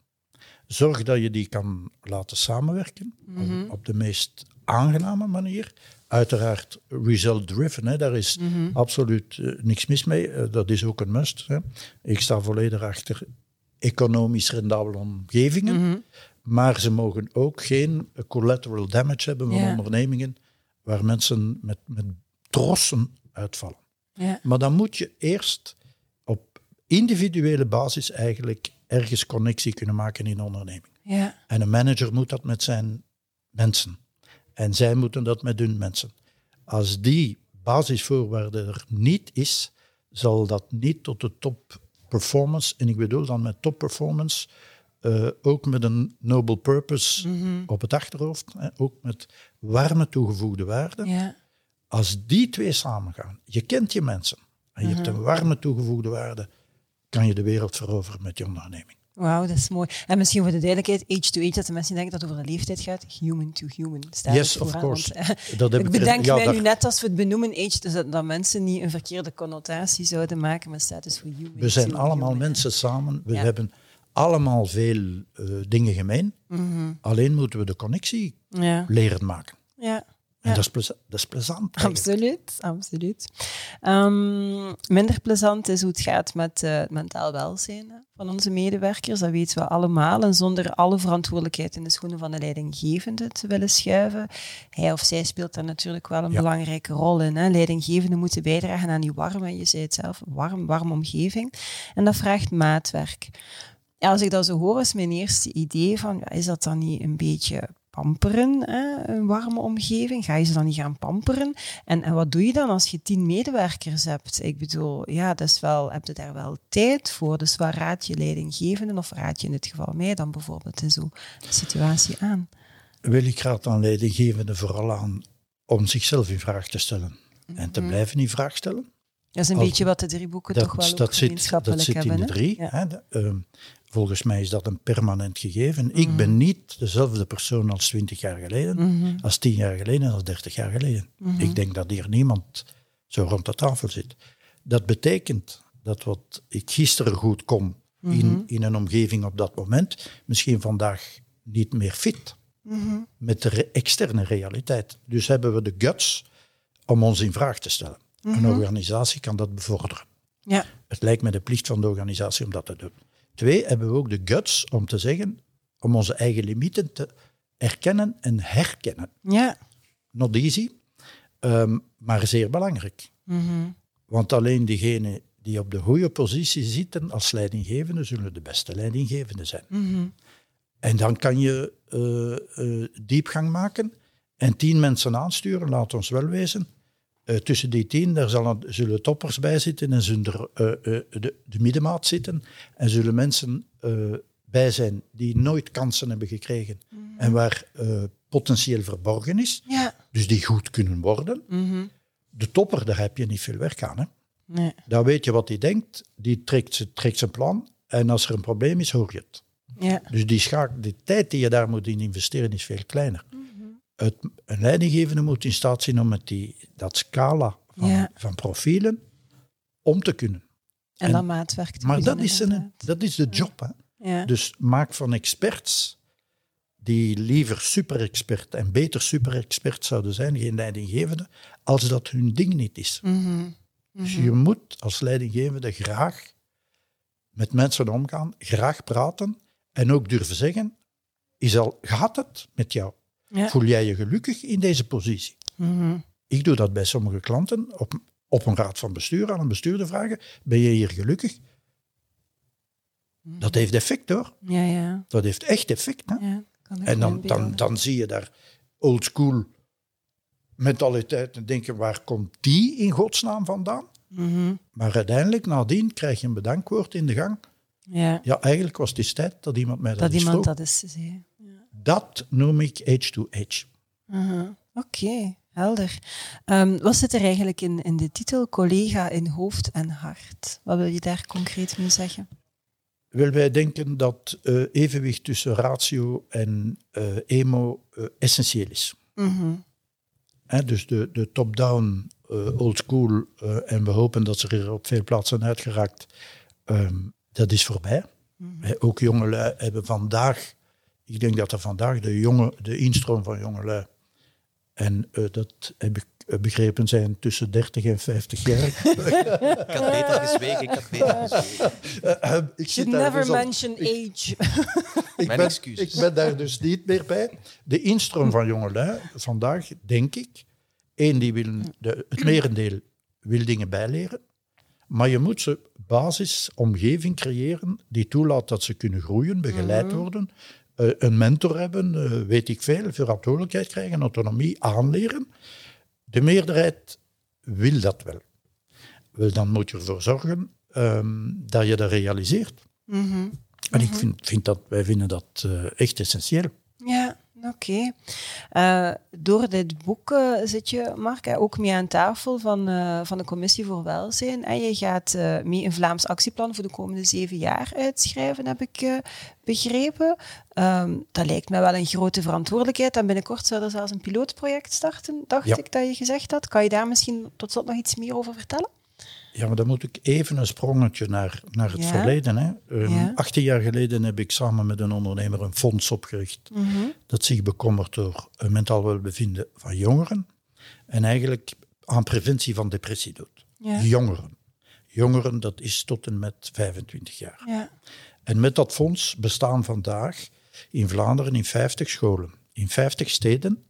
Zorg dat je die kan laten samenwerken op, op de meest aangename manier. Uiteraard result-driven, hè, daar is absoluut eh, niks mis mee. Eh, dat is ook een must. Hè. Ik sta volledig achter economisch rendabele omgevingen. Maar ze mogen ook geen collateral damage hebben van Ja. ondernemingen waar mensen met, met trossen uitvallen. Ja. Maar dan moet je eerst op individuele basis eigenlijk ergens connectie kunnen maken in een onderneming. Ja. En een manager moet dat met zijn mensen. En zij moeten dat met hun mensen. Als die basisvoorwaarde er niet is, zal dat niet tot de top performance, en ik bedoel dan met top performance, eh, ook met een noble purpose op het achterhoofd, hè, ook met warme toegevoegde waarde. Ja. Als die twee samengaan, je kent je mensen en je hebt een warme toegevoegde waarde, kan je de wereld veroveren met je onderneming. Wauw, dat is mooi. En misschien voor de duidelijkheid, age to age, dat de mensen denken dat het over de leeftijd gaat. Human to human. Staat Yes, of course. Want, eh, Dat heb ik bedenk ja, mij daar- nu net als we het benoemen age, dus dat, dat mensen niet een verkeerde connotatie zouden maken, maar staat dus voor human. We zijn allemaal human, mensen samen. We Ja. hebben allemaal veel eh, dingen gemeen. Mhm. Alleen moeten we de connectie Ja, leren maken. ja. En Ja. dat, is pleza- dat is plezant. Absoluut, absoluut. Ehm, minder plezant is hoe het gaat met eh, het mentaal welzijn van onze medewerkers. Dat weten we allemaal. En zonder alle verantwoordelijkheid in de schoenen van de leidinggevende te willen schuiven. Hij of zij speelt daar natuurlijk wel een Ja. belangrijke rol in. Hè. Leidinggevenden moeten bijdragen aan die warme, je zei het zelf, warm, warm omgeving. En dat vraagt maatwerk. Ja, als ik dat zo hoor, is mijn eerste idee van, ja, is dat dan niet een beetje pamperen, hè? een warme omgeving? Ga je ze dan niet gaan pamperen? En, en wat doe je dan als je tien medewerkers hebt? Ik bedoel, ja, dat is wel, heb je daar wel tijd voor? Dus waar raad je leidinggevenden, of raad je in dit geval mij dan bijvoorbeeld in zo'n situatie aan? Wil ik raad aan leidinggevenden vooral aan om zichzelf in vraag te stellen. En te blijven in vraag stellen. Dat is een Als- beetje wat de drie boeken toch wel dat, zit, dat zit in de drie. Ja. Hè? De- ehm, volgens mij is dat een permanent gegeven. Ik Mhm. ben niet dezelfde persoon als twintig jaar geleden, Mhm, als tien jaar geleden, als dertig jaar geleden. mhm. Ik denk dat hier niemand zo rond de tafel zit. Dat betekent dat wat ik gisteren goed kon in, in een omgeving op dat moment, misschien vandaag niet meer fit met de re- externe realiteit. Dus hebben we de guts om ons in vraag te stellen. Een Mhm. organisatie kan dat bevorderen. Ja. Het lijkt me de plicht van de organisatie om dat te doen. Twee, hebben we ook de guts om te zeggen, om onze eigen limieten te erkennen en herkennen. Ja. Not easy, ehm, maar zeer belangrijk. Mhm. Want alleen diegenen die op de goede positie zitten als leidinggevende, zullen de beste leidinggevende zijn. Mhm. En dan kan je eh, eh, diepgang maken en tien mensen aansturen, laat ons wel wezen. Eh, tussen die tien daar zal, zullen toppers bij zitten en zullen er, eh, eh, de, de middenmaat zitten. En zullen mensen bij zijn die nooit kansen hebben gekregen en waar eh, potentieel verborgen is, Ja. dus die goed kunnen worden. Mhm. De topper, daar heb je niet veel werk aan. Hè? Nee. Dan weet je wat hij denkt, die trekt, trekt zijn plan en als er een probleem is, hoor je het. Ja. Dus die, schaak, die tijd die je daar moet in investeren is veel kleiner. Het, een leidinggevende moet in staat zijn om met die, dat scala van, Ja. van profielen om te kunnen. En, En- dan maatwerk te Maar dat is, een, dat is de job. Hè? Ja. Dus maak van experts, die liever super-expert en beter super-expert zouden zijn, geen leidinggevende, als dat hun ding niet is. Mhm. Dus je moet als leidinggevende graag met mensen omgaan, graag praten en ook durven zeggen, is al, gaat het met jou? Ja. Voel jij je gelukkig in deze positie? Mhm. Ik doe dat bij sommige klanten op, op een raad van bestuur, aan een bestuurder vragen, ben je hier gelukkig? Dat heeft effect hoor. Ja, ja. Dat heeft echt effect. Hè? ja. Kan En dan, dan, dan zie je daar old school mentaliteit en denken, waar komt die in godsnaam vandaan? Mhm. Maar uiteindelijk, nadien, krijg je een bedankwoord in de gang. Ja. Ja, eigenlijk was het tijd dat iemand mij dat, Dat iemand vroeg. dat is te zeggen. Dat noem ik. Aha. Oké, helder. Ehm, wat zit er eigenlijk in, in de titel collega in hoofd en hart? Wat wil je daar concreet mee zeggen? Wel, wij denken dat eh, evenwicht tussen ratio en eh, emo eh, essentieel is. Mhm. Dus de, de top-down, old school, en we hopen dat ze er op veel plaatsen uitgeraakt, ehm, dat is voorbij. Hè, ook jongelui hebben vandaag, ik denk dat er vandaag de, jonge, de instroom van jongelui, en eh, dat heb ik eh, begrepen zijn tussen 30 en 50 jaar. Ik had beter gezwegen. Ik had beter gezwegen. Eh, eh, ik zit daar never dus op- mention age. ik Mijn ben, excuses. Ik ben daar dus niet meer bij. De instroom van jongelui vandaag, denk ik, één, die wil, de, het merendeel wil dingen bijleren, maar je moet ze basisomgeving creëren die toelaat dat ze kunnen groeien, begeleid worden, eh, een mentor hebben, eh, weet ik veel, verantwoordelijkheid krijgen, autonomie aanleren. De meerderheid wil dat wel. Wel, dan moet je ervoor zorgen ehm, dat je dat realiseert. Mhm. En ik vind, vind dat, wij vinden dat eh, echt essentieel. Ja, Oké. Uh, door dit boek uh, zit je, Mark, ook mee aan tafel van, uh, van de Commissie voor Welzijn. En je gaat mee een Vlaams actieplan voor de komende zeven jaar uitschrijven, heb ik begrepen. Um, dat lijkt me wel een grote verantwoordelijkheid. En binnenkort zou er zelfs een pilootproject starten, dacht Ja. ik dat je gezegd had. Kan je daar misschien tot slot nog iets meer over vertellen? Ja, maar dan moet ik even een sprongetje naar, naar het Ja. verleden. Hè. Ehm, Ja. 18 jaar geleden heb ik samen met een ondernemer een fonds opgericht dat zich bekommert door het mentaal welbevinden van jongeren en eigenlijk aan preventie van depressie doet. Ja. Jongeren. Jongeren, dat is tot en met 25 jaar. Ja. En met dat fonds bestaan vandaag in Vlaanderen in 50 scholen. In 50 steden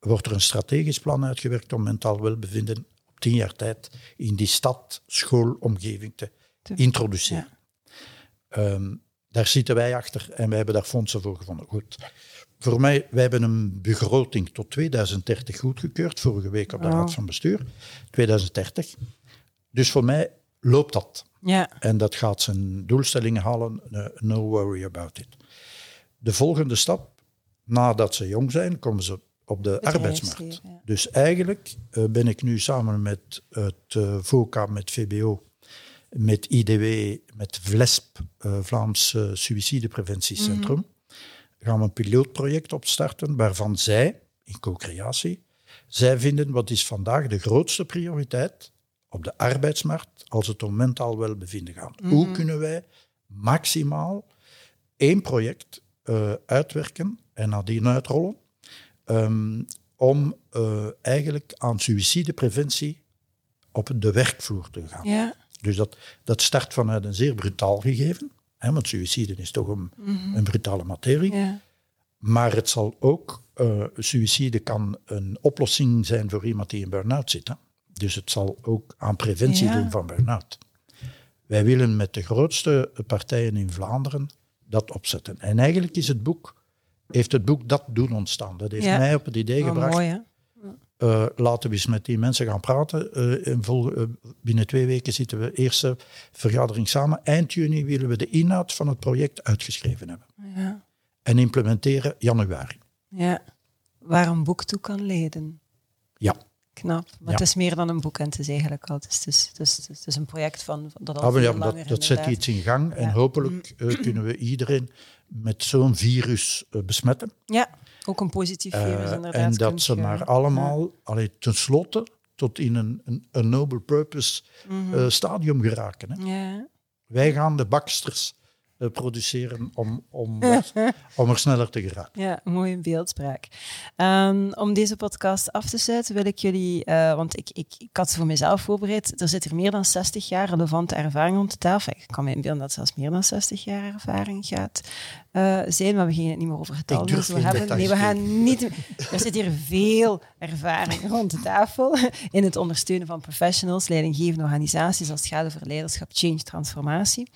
wordt er een strategisch plan uitgewerkt om mentaal welbevinden 10 jaar tijd in die stad, schoolomgeving te Te- introduceren. Ehm, daar zitten wij achter en wij hebben daar fondsen voor gevonden. Goed. Voor mij, wij hebben een begroting tot 2030 goedgekeurd, vorige week op de Wauw. Raad van Bestuur. 2030. Dus voor mij loopt dat. Ja. En dat gaat zijn doelstellingen halen. eh, no worry about it. De volgende stap, nadat ze jong zijn, komen ze op de arbeidsmarkt. Ja. Dus eigenlijk eh, ben ik nu samen met het eh, VOCA, met VBO, met IDW, met VLESP, eh, Vlaams eh, Suïcidepreventiecentrum, gaan we een pilootproject opstarten waarvan zij, in co-creatie, zij vinden wat is vandaag de grootste prioriteit op de arbeidsmarkt als het om mentaal welbevinden gaat. Hoe kunnen wij maximaal één project uitwerken en nadien uitrollen ehm, om eh, eigenlijk aan suïcidepreventie op de werkvloer te gaan. Ja. Dus dat, dat start vanuit een zeer brutaal gegeven, hè, want suïcide is toch een, een brutale materie. Ja. Maar het zal ook, eh suïcide kan een oplossing zijn voor iemand die in burn-out zit. Hè? Dus het zal ook aan preventie Ja. doen van burn-out. Wij willen met de grootste partijen in Vlaanderen dat opzetten. En eigenlijk is het boek, heeft het boek dat doen ontstaan. Dat heeft Ja. mij op het idee Oh, gebracht. mooi, eh, laten we eens met die mensen gaan praten. Eh, vol- eh, binnen twee weken zitten we eerste vergadering samen. Eind juni willen we de inhoud van het project uitgeschreven hebben. Ja. En implementeren januari. ja. Waar een boek toe kan leiden. Ja. Knap. Maar Ja. het is meer dan een boek en het is eigenlijk al. Het is, het is, het een project van, van dat al Ah, ja, dat, dat zet iets in gang en hopelijk eh, kunnen we iedereen met zo'n virus eh, besmetten. Ja, ook een positief Eh, virus inderdaad. en dat ze maar allemaal, allee, tenslotte, tot in een, een, een noble purpose Mhm. stadium geraken. Hè. Ja. Wij gaan de baksters produceren om, om, er- om er sneller te geraken. Ja, mooie beeldspraak. Ehm, om deze podcast af te sluiten wil ik jullie, eh, want ik, ik, ik had ze voor mezelf voorbereid, er zit hier meer dan 60 jaar relevante ervaring rond de tafel. Ik kan me inbeelden dat het zelfs meer dan 60 jaar ervaring gaat eh, zijn, maar we gaan het niet meer over getallen zo geen hebben. Nee, we gaan niet... Er zit hier veel ervaring rond de tafel in het ondersteunen van professionals, leidinggevende organisaties als het gaat over leiderschap, change, transformatie.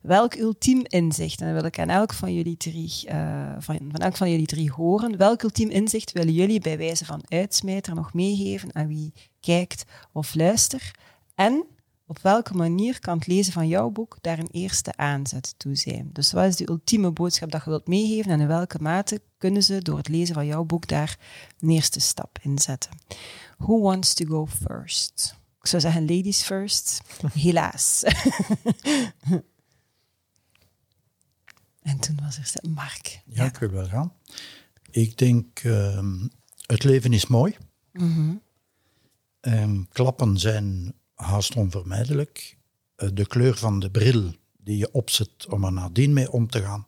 Welk ultiem inzicht, en dat wil ik aan elk van jullie drie, eh, van, van elk van jullie drie horen, welk ultiem inzicht willen jullie bij wijze van uitsmijter nog meegeven aan wie kijkt of luistert? En op welke manier kan het lezen van jouw boek daar een eerste aanzet toe zijn? Dus wat is de ultieme boodschap dat je wilt meegeven en in welke mate kunnen ze door het lezen van jouw boek daar een eerste stap in zetten? Who wants to go first? Ik zou zeggen ladies first. Helaas. en toen was er Mark. Ja, ik wil wel gaan. Ik denk, ehm, het leven is mooi. Mhm. Ehm, klappen zijn haast onvermijdelijk. Eh, de kleur van de bril die je opzet om er nadien mee om te gaan,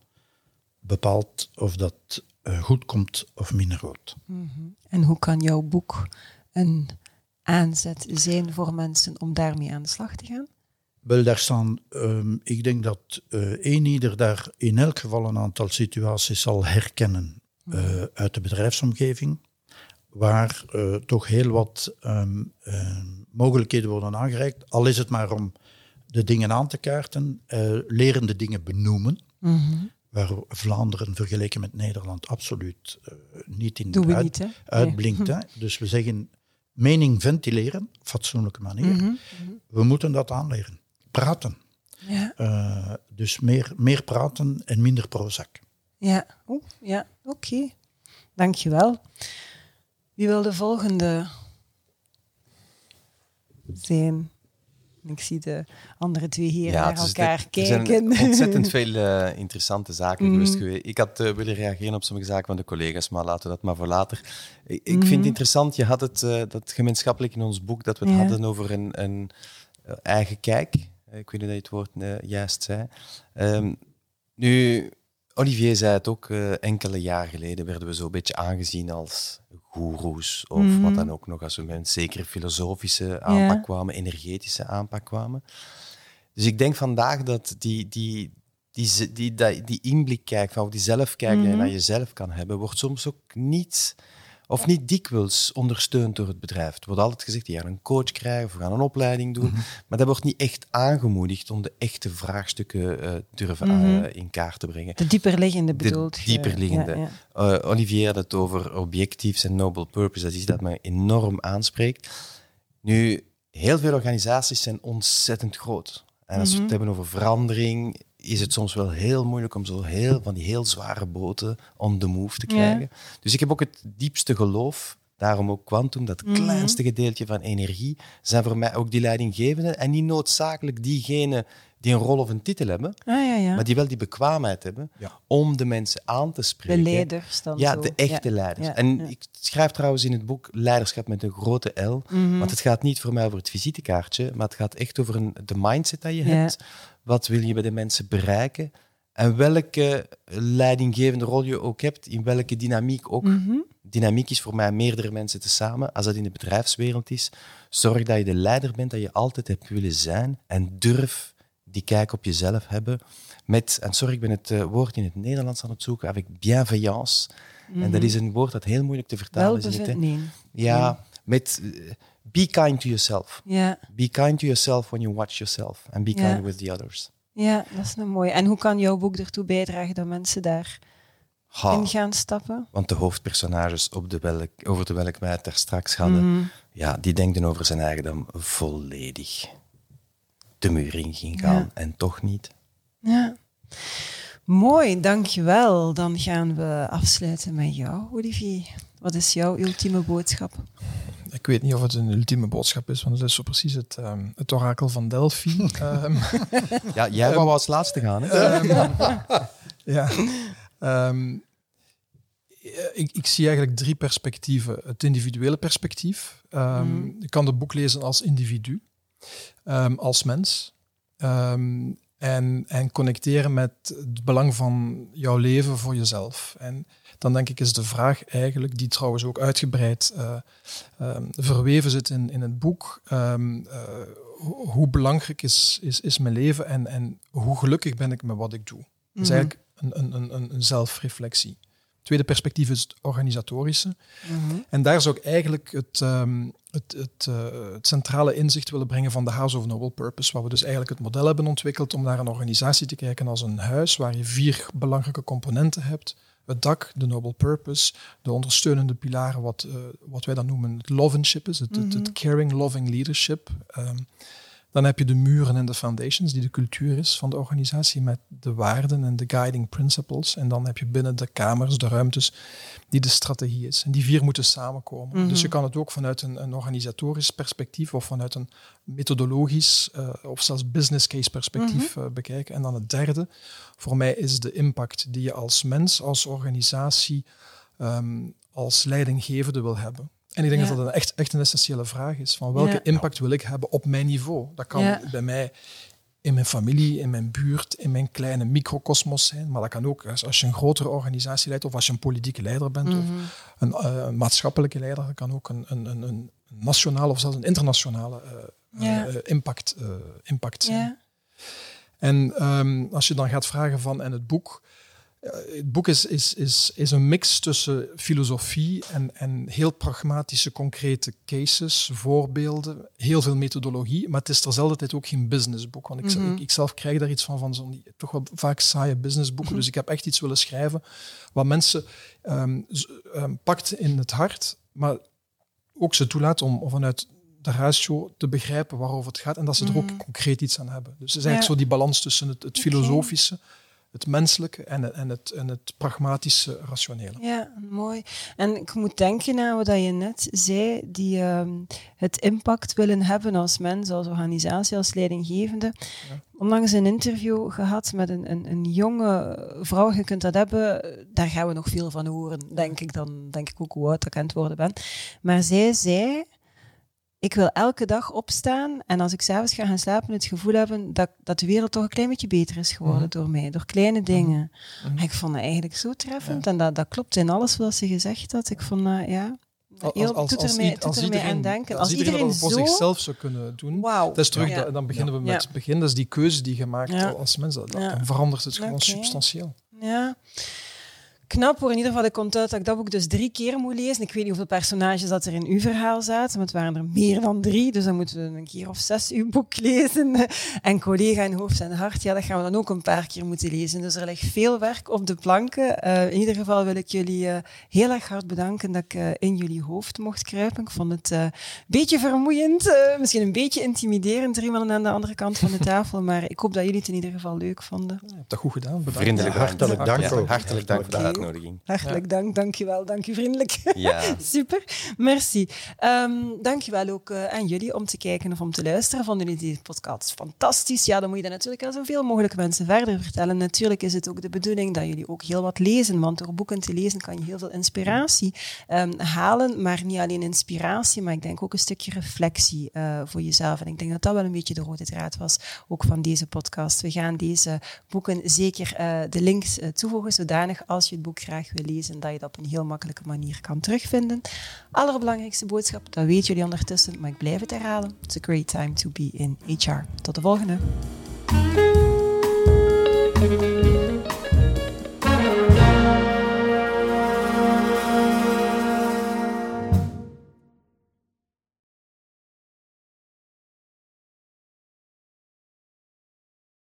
bepaalt of dat eh, goed komt of minder goed. En hoe kan jouw boek een aanzet zijn voor mensen om daarmee aan de slag te gaan? Wel, daar staan, ehm, ik denk dat een ieder daar in elk geval een aantal situaties zal herkennen eh, uit de bedrijfsomgeving, waar eh, toch heel wat ehm, ehm, mogelijkheden worden aangereikt, al is het maar om de dingen aan te kaarten, leren de dingen benoemen, waar Vlaanderen vergeleken met Nederland absoluut niet in Doen uit- niet, uitblinkt. Hè? Dus we zeggen mening ventileren, op fatsoenlijke manier. We moeten dat aanleren. Praten. Ja, Eh, dus meer, meer praten en minder Prozac. ja. Oeh, ja. oké. dankjewel. Wie wil de volgende zijn? Ik zie de andere twee heren naar het is elkaar de- kijken. Er zijn ontzettend veel eh, interessante zaken Mhm. geweest geweest. Ik had eh, willen reageren op sommige zaken van de collega's, maar laten we dat maar voor later. Ik, ik vind het interessant, je had het eh, dat gemeenschappelijk in ons boek, dat we het Ja. hadden over een, een eigen kijk. Ik weet niet of je het woord eh, juist zei. Ehm, nu, Olivier zei het ook, eh, enkele jaar geleden werden we zo'n beetje aangezien als goeroes, of Mhm. wat dan ook nog, als we met een zekere filosofische aanpak kwamen, energetische aanpak kwamen. Dus ik denk vandaag dat die, die, die, die, die, die inblik kijk, van, of die zelfkijk die je Mhm. naar jezelf kan hebben, wordt soms ook niet, of niet dikwijls ondersteund door het bedrijf. Er wordt altijd gezegd, je gaat een coach krijgen of we gaan een opleiding doen, maar dat wordt niet echt aangemoedigd om de echte vraagstukken eh, durven Mhm. eh, in kaart te brengen. De dieperliggende De bedoelt je? dieperliggende. Ja, ja. Eh, Olivier had het over objectives en noble purpose. Dat is iets dat me enorm aanspreekt. Nu, heel veel organisaties zijn ontzettend groot. En als we Mhm. het hebben over verandering, is het soms wel heel moeilijk om zo heel, van die heel zware boten on the move te Ja. krijgen. Dus ik heb ook het diepste geloof, daarom ook quantum, dat Mhm. kleinste gedeeltje van energie, zijn voor mij ook die leidinggevenden en niet noodzakelijk diegenen die een rol of een titel hebben, Ah, ja, ja. maar die wel die bekwaamheid hebben Ja. om de mensen aan te De spreken. leiders dan Ja, zo. de echte Ja. leiders. Ja, En ja. ik schrijf trouwens in het boek Leiderschap met een grote L. Mhm. Want het gaat niet voor mij over het visitekaartje, maar het gaat echt over een, de mindset dat je Ja. hebt. Wat wil je bij de mensen bereiken? En welke leidinggevende rol je ook hebt, in welke dynamiek ook. Mhm. Dynamiek is voor mij meerdere mensen tezamen. Als dat in de bedrijfswereld is, zorg dat je de leider bent dat je altijd hebt willen zijn. En durf die kijk op jezelf hebben. Met, en sorry, ik ben het eh, woord in het Nederlands aan het zoeken, avec bienveillance. En dat is een woord dat heel moeilijk te vertalen is. in het. Ja, met eh, be kind to yourself. Ja, Be kind to yourself when you watch yourself. And be kind with the others. ja, dat is een mooie. En hoe kan jouw boek ertoe bijdragen dat mensen daarin Ha, gaan stappen? want de hoofdpersonages op de welk, over de welk wij het daar straks hadden, Mhm. ja, die denken over zijn eigendom volledig de muur in ging gaan. Ja. En toch niet. Ja. Mooi, dankjewel. Dan gaan we afsluiten met jou, Olivier. Wat is jouw ultieme boodschap? Ik weet niet of het een ultieme boodschap is, want het is zo precies het, ehm, het orakel van Delphi. Ehm, Ja, jij wou als laatste gaan, hè? ja. Ehm, ik, ik zie eigenlijk drie perspectieven. Het individuele perspectief. Ehm, Mhm. Je kan het boek lezen als individu, ehm, als mens. Ehm, en, en connecteren met het belang van jouw leven voor jezelf. En dan denk ik is de vraag eigenlijk, die trouwens ook uitgebreid eh, ehm, verweven zit in, in het boek, eh, ho- hoe belangrijk is, is, is mijn leven en, en hoe gelukkig ben ik met wat ik doe. Dat is Mhm. eigenlijk een, een- een, een zelfreflectie. Tweede perspectief is het organisatorische. Mhm. En daar zou ik eigenlijk het, ehm, het, het, eh, het centrale inzicht willen brengen van de House of Noble Purpose, waar we dus eigenlijk het model hebben ontwikkeld om naar een organisatie te kijken als een huis waar je vier belangrijke componenten hebt. Het dak, de Noble Purpose, de ondersteunende pilaren, wat, eh, wat wij dan noemen het lovenship is, het, het, het caring, loving leadership. Ehm, dan heb je de muren en de foundations, die de cultuur is van de organisatie, met de waarden en de guiding principles. En dan heb je binnen de kamers, de ruimtes, die de strategie is. En die vier moeten samenkomen. Mhm. Dus je kan het ook vanuit een, een organisatorisch perspectief of vanuit een methodologisch eh, of zelfs business case perspectief eh, bekijken. En dan het derde, voor mij is de impact die je als mens, als organisatie, ehm, als leidinggevende wil hebben. En ik denk Ja. dat dat een echt, echt een essentiële vraag is. Van welke Ja. impact wil ik hebben op mijn niveau? Dat kan Ja. bij mij in mijn familie, in mijn buurt, in mijn kleine microcosmos zijn. Maar dat kan ook als, je een grotere organisatie leidt of als je een politieke leider bent Mhm. of een, eh, een maatschappelijke leider. Dat kan ook een, een, een, een nationale of zelfs een internationale eh, eh, impact, impact zijn. Ja. En ehm, als je dan gaat vragen van, en het boek, het boek is, is, is, is een mix tussen filosofie en, en heel pragmatische, concrete cases, voorbeelden, heel veel methodologie, maar het is terzelfde tijd ook geen businessboek. Want ik, Mhm. ik, ik zelf krijg daar iets van, van zo'n toch wel vaak saaie businessboeken. Dus ik heb echt iets willen schrijven wat mensen ehm, ehm, pakt in het hart, maar ook ze toelaat om vanuit de ratio te begrijpen waarover het gaat en dat ze er ook Mhm. concreet iets aan hebben. Dus het is eigenlijk Ja. zo die balans tussen het, filosofische het menselijke en, en, het, en het pragmatische rationele. Ja, mooi. En ik moet denken aan wat je net zei, die ehm, het impact willen hebben als mens, als organisatie, als leidinggevende. Ja. Onlangs een interview gehad met een, een, een, jonge vrouw, je kunt dat hebben, daar gaan we nog veel van horen, denk ik. Dan denk ik ook hoe oud ik aan het worden ben. Maar zij zei ik wil elke dag opstaan en als ik s'avonds ga gaan slapen, het gevoel hebben dat, dat de wereld toch een klein beetje beter is geworden mhm. door mij, door kleine mhm. dingen. Mm Ik vond het eigenlijk zo treffend en dat, dat klopt in alles wat ze gezegd had. Ik vond dat, ja, heel, als, doet ermee, als, als iedereen, aan denken. Als, iedereen, iedereen voor zo... zichzelf zou kunnen doen, wow. dat is terug, dan beginnen we met het begin. Dat is die keuze die je maakt als mens. Dan verandert het gewoon substantieel. Ja knap hoor. In ieder geval, ik komt uit dat ik dat boek dus drie keer moet lezen. Ik weet niet hoeveel personages dat er in uw verhaal zaten, maar het waren er meer dan drie. Dus dan moeten we een keer of zes uw boek lezen. En collega in hoofd en hart, ja, dat gaan we dan ook een paar keer moeten lezen. Dus er ligt veel werk op de planken. Uh, in ieder geval wil ik jullie uh, heel erg hard bedanken dat ik uh, in jullie hoofd mocht kruipen. Ik vond het een beetje vermoeiend, misschien een beetje intimiderend, er iemand aan de andere kant van de tafel. Maar ik hoop dat jullie het in ieder geval leuk vonden. Ja, je hebt dat goed gedaan. Bedankt. Vriendelijk, hartelijk dank. Ja, hartelijk dank de Hartelijk dank, dankjewel, dank je vriendelijk. Ja. Super, merci. Um, dankjewel ook uh, aan jullie om te kijken of om te luisteren. Vonden jullie die podcast fantastisch? Ja, dan moet je dat natuurlijk aan zoveel mogelijk mensen verder vertellen. Natuurlijk is het ook de bedoeling dat jullie ook heel wat lezen, want door boeken te lezen kan je heel veel inspiratie um, halen, maar niet alleen inspiratie, maar ik denk ook een stukje reflectie uh, voor jezelf. En ik denk dat dat wel een beetje de rode draad was, ook van deze podcast. We gaan deze boeken zeker uh, de links toevoegen, zodanig als je het graag wil lezen, dat je dat op een heel makkelijke manier kan terugvinden. Allerbelangrijkste boodschap, dat weten jullie ondertussen, maar ik blijf het herhalen. It's a great time to be in HR. Tot de volgende.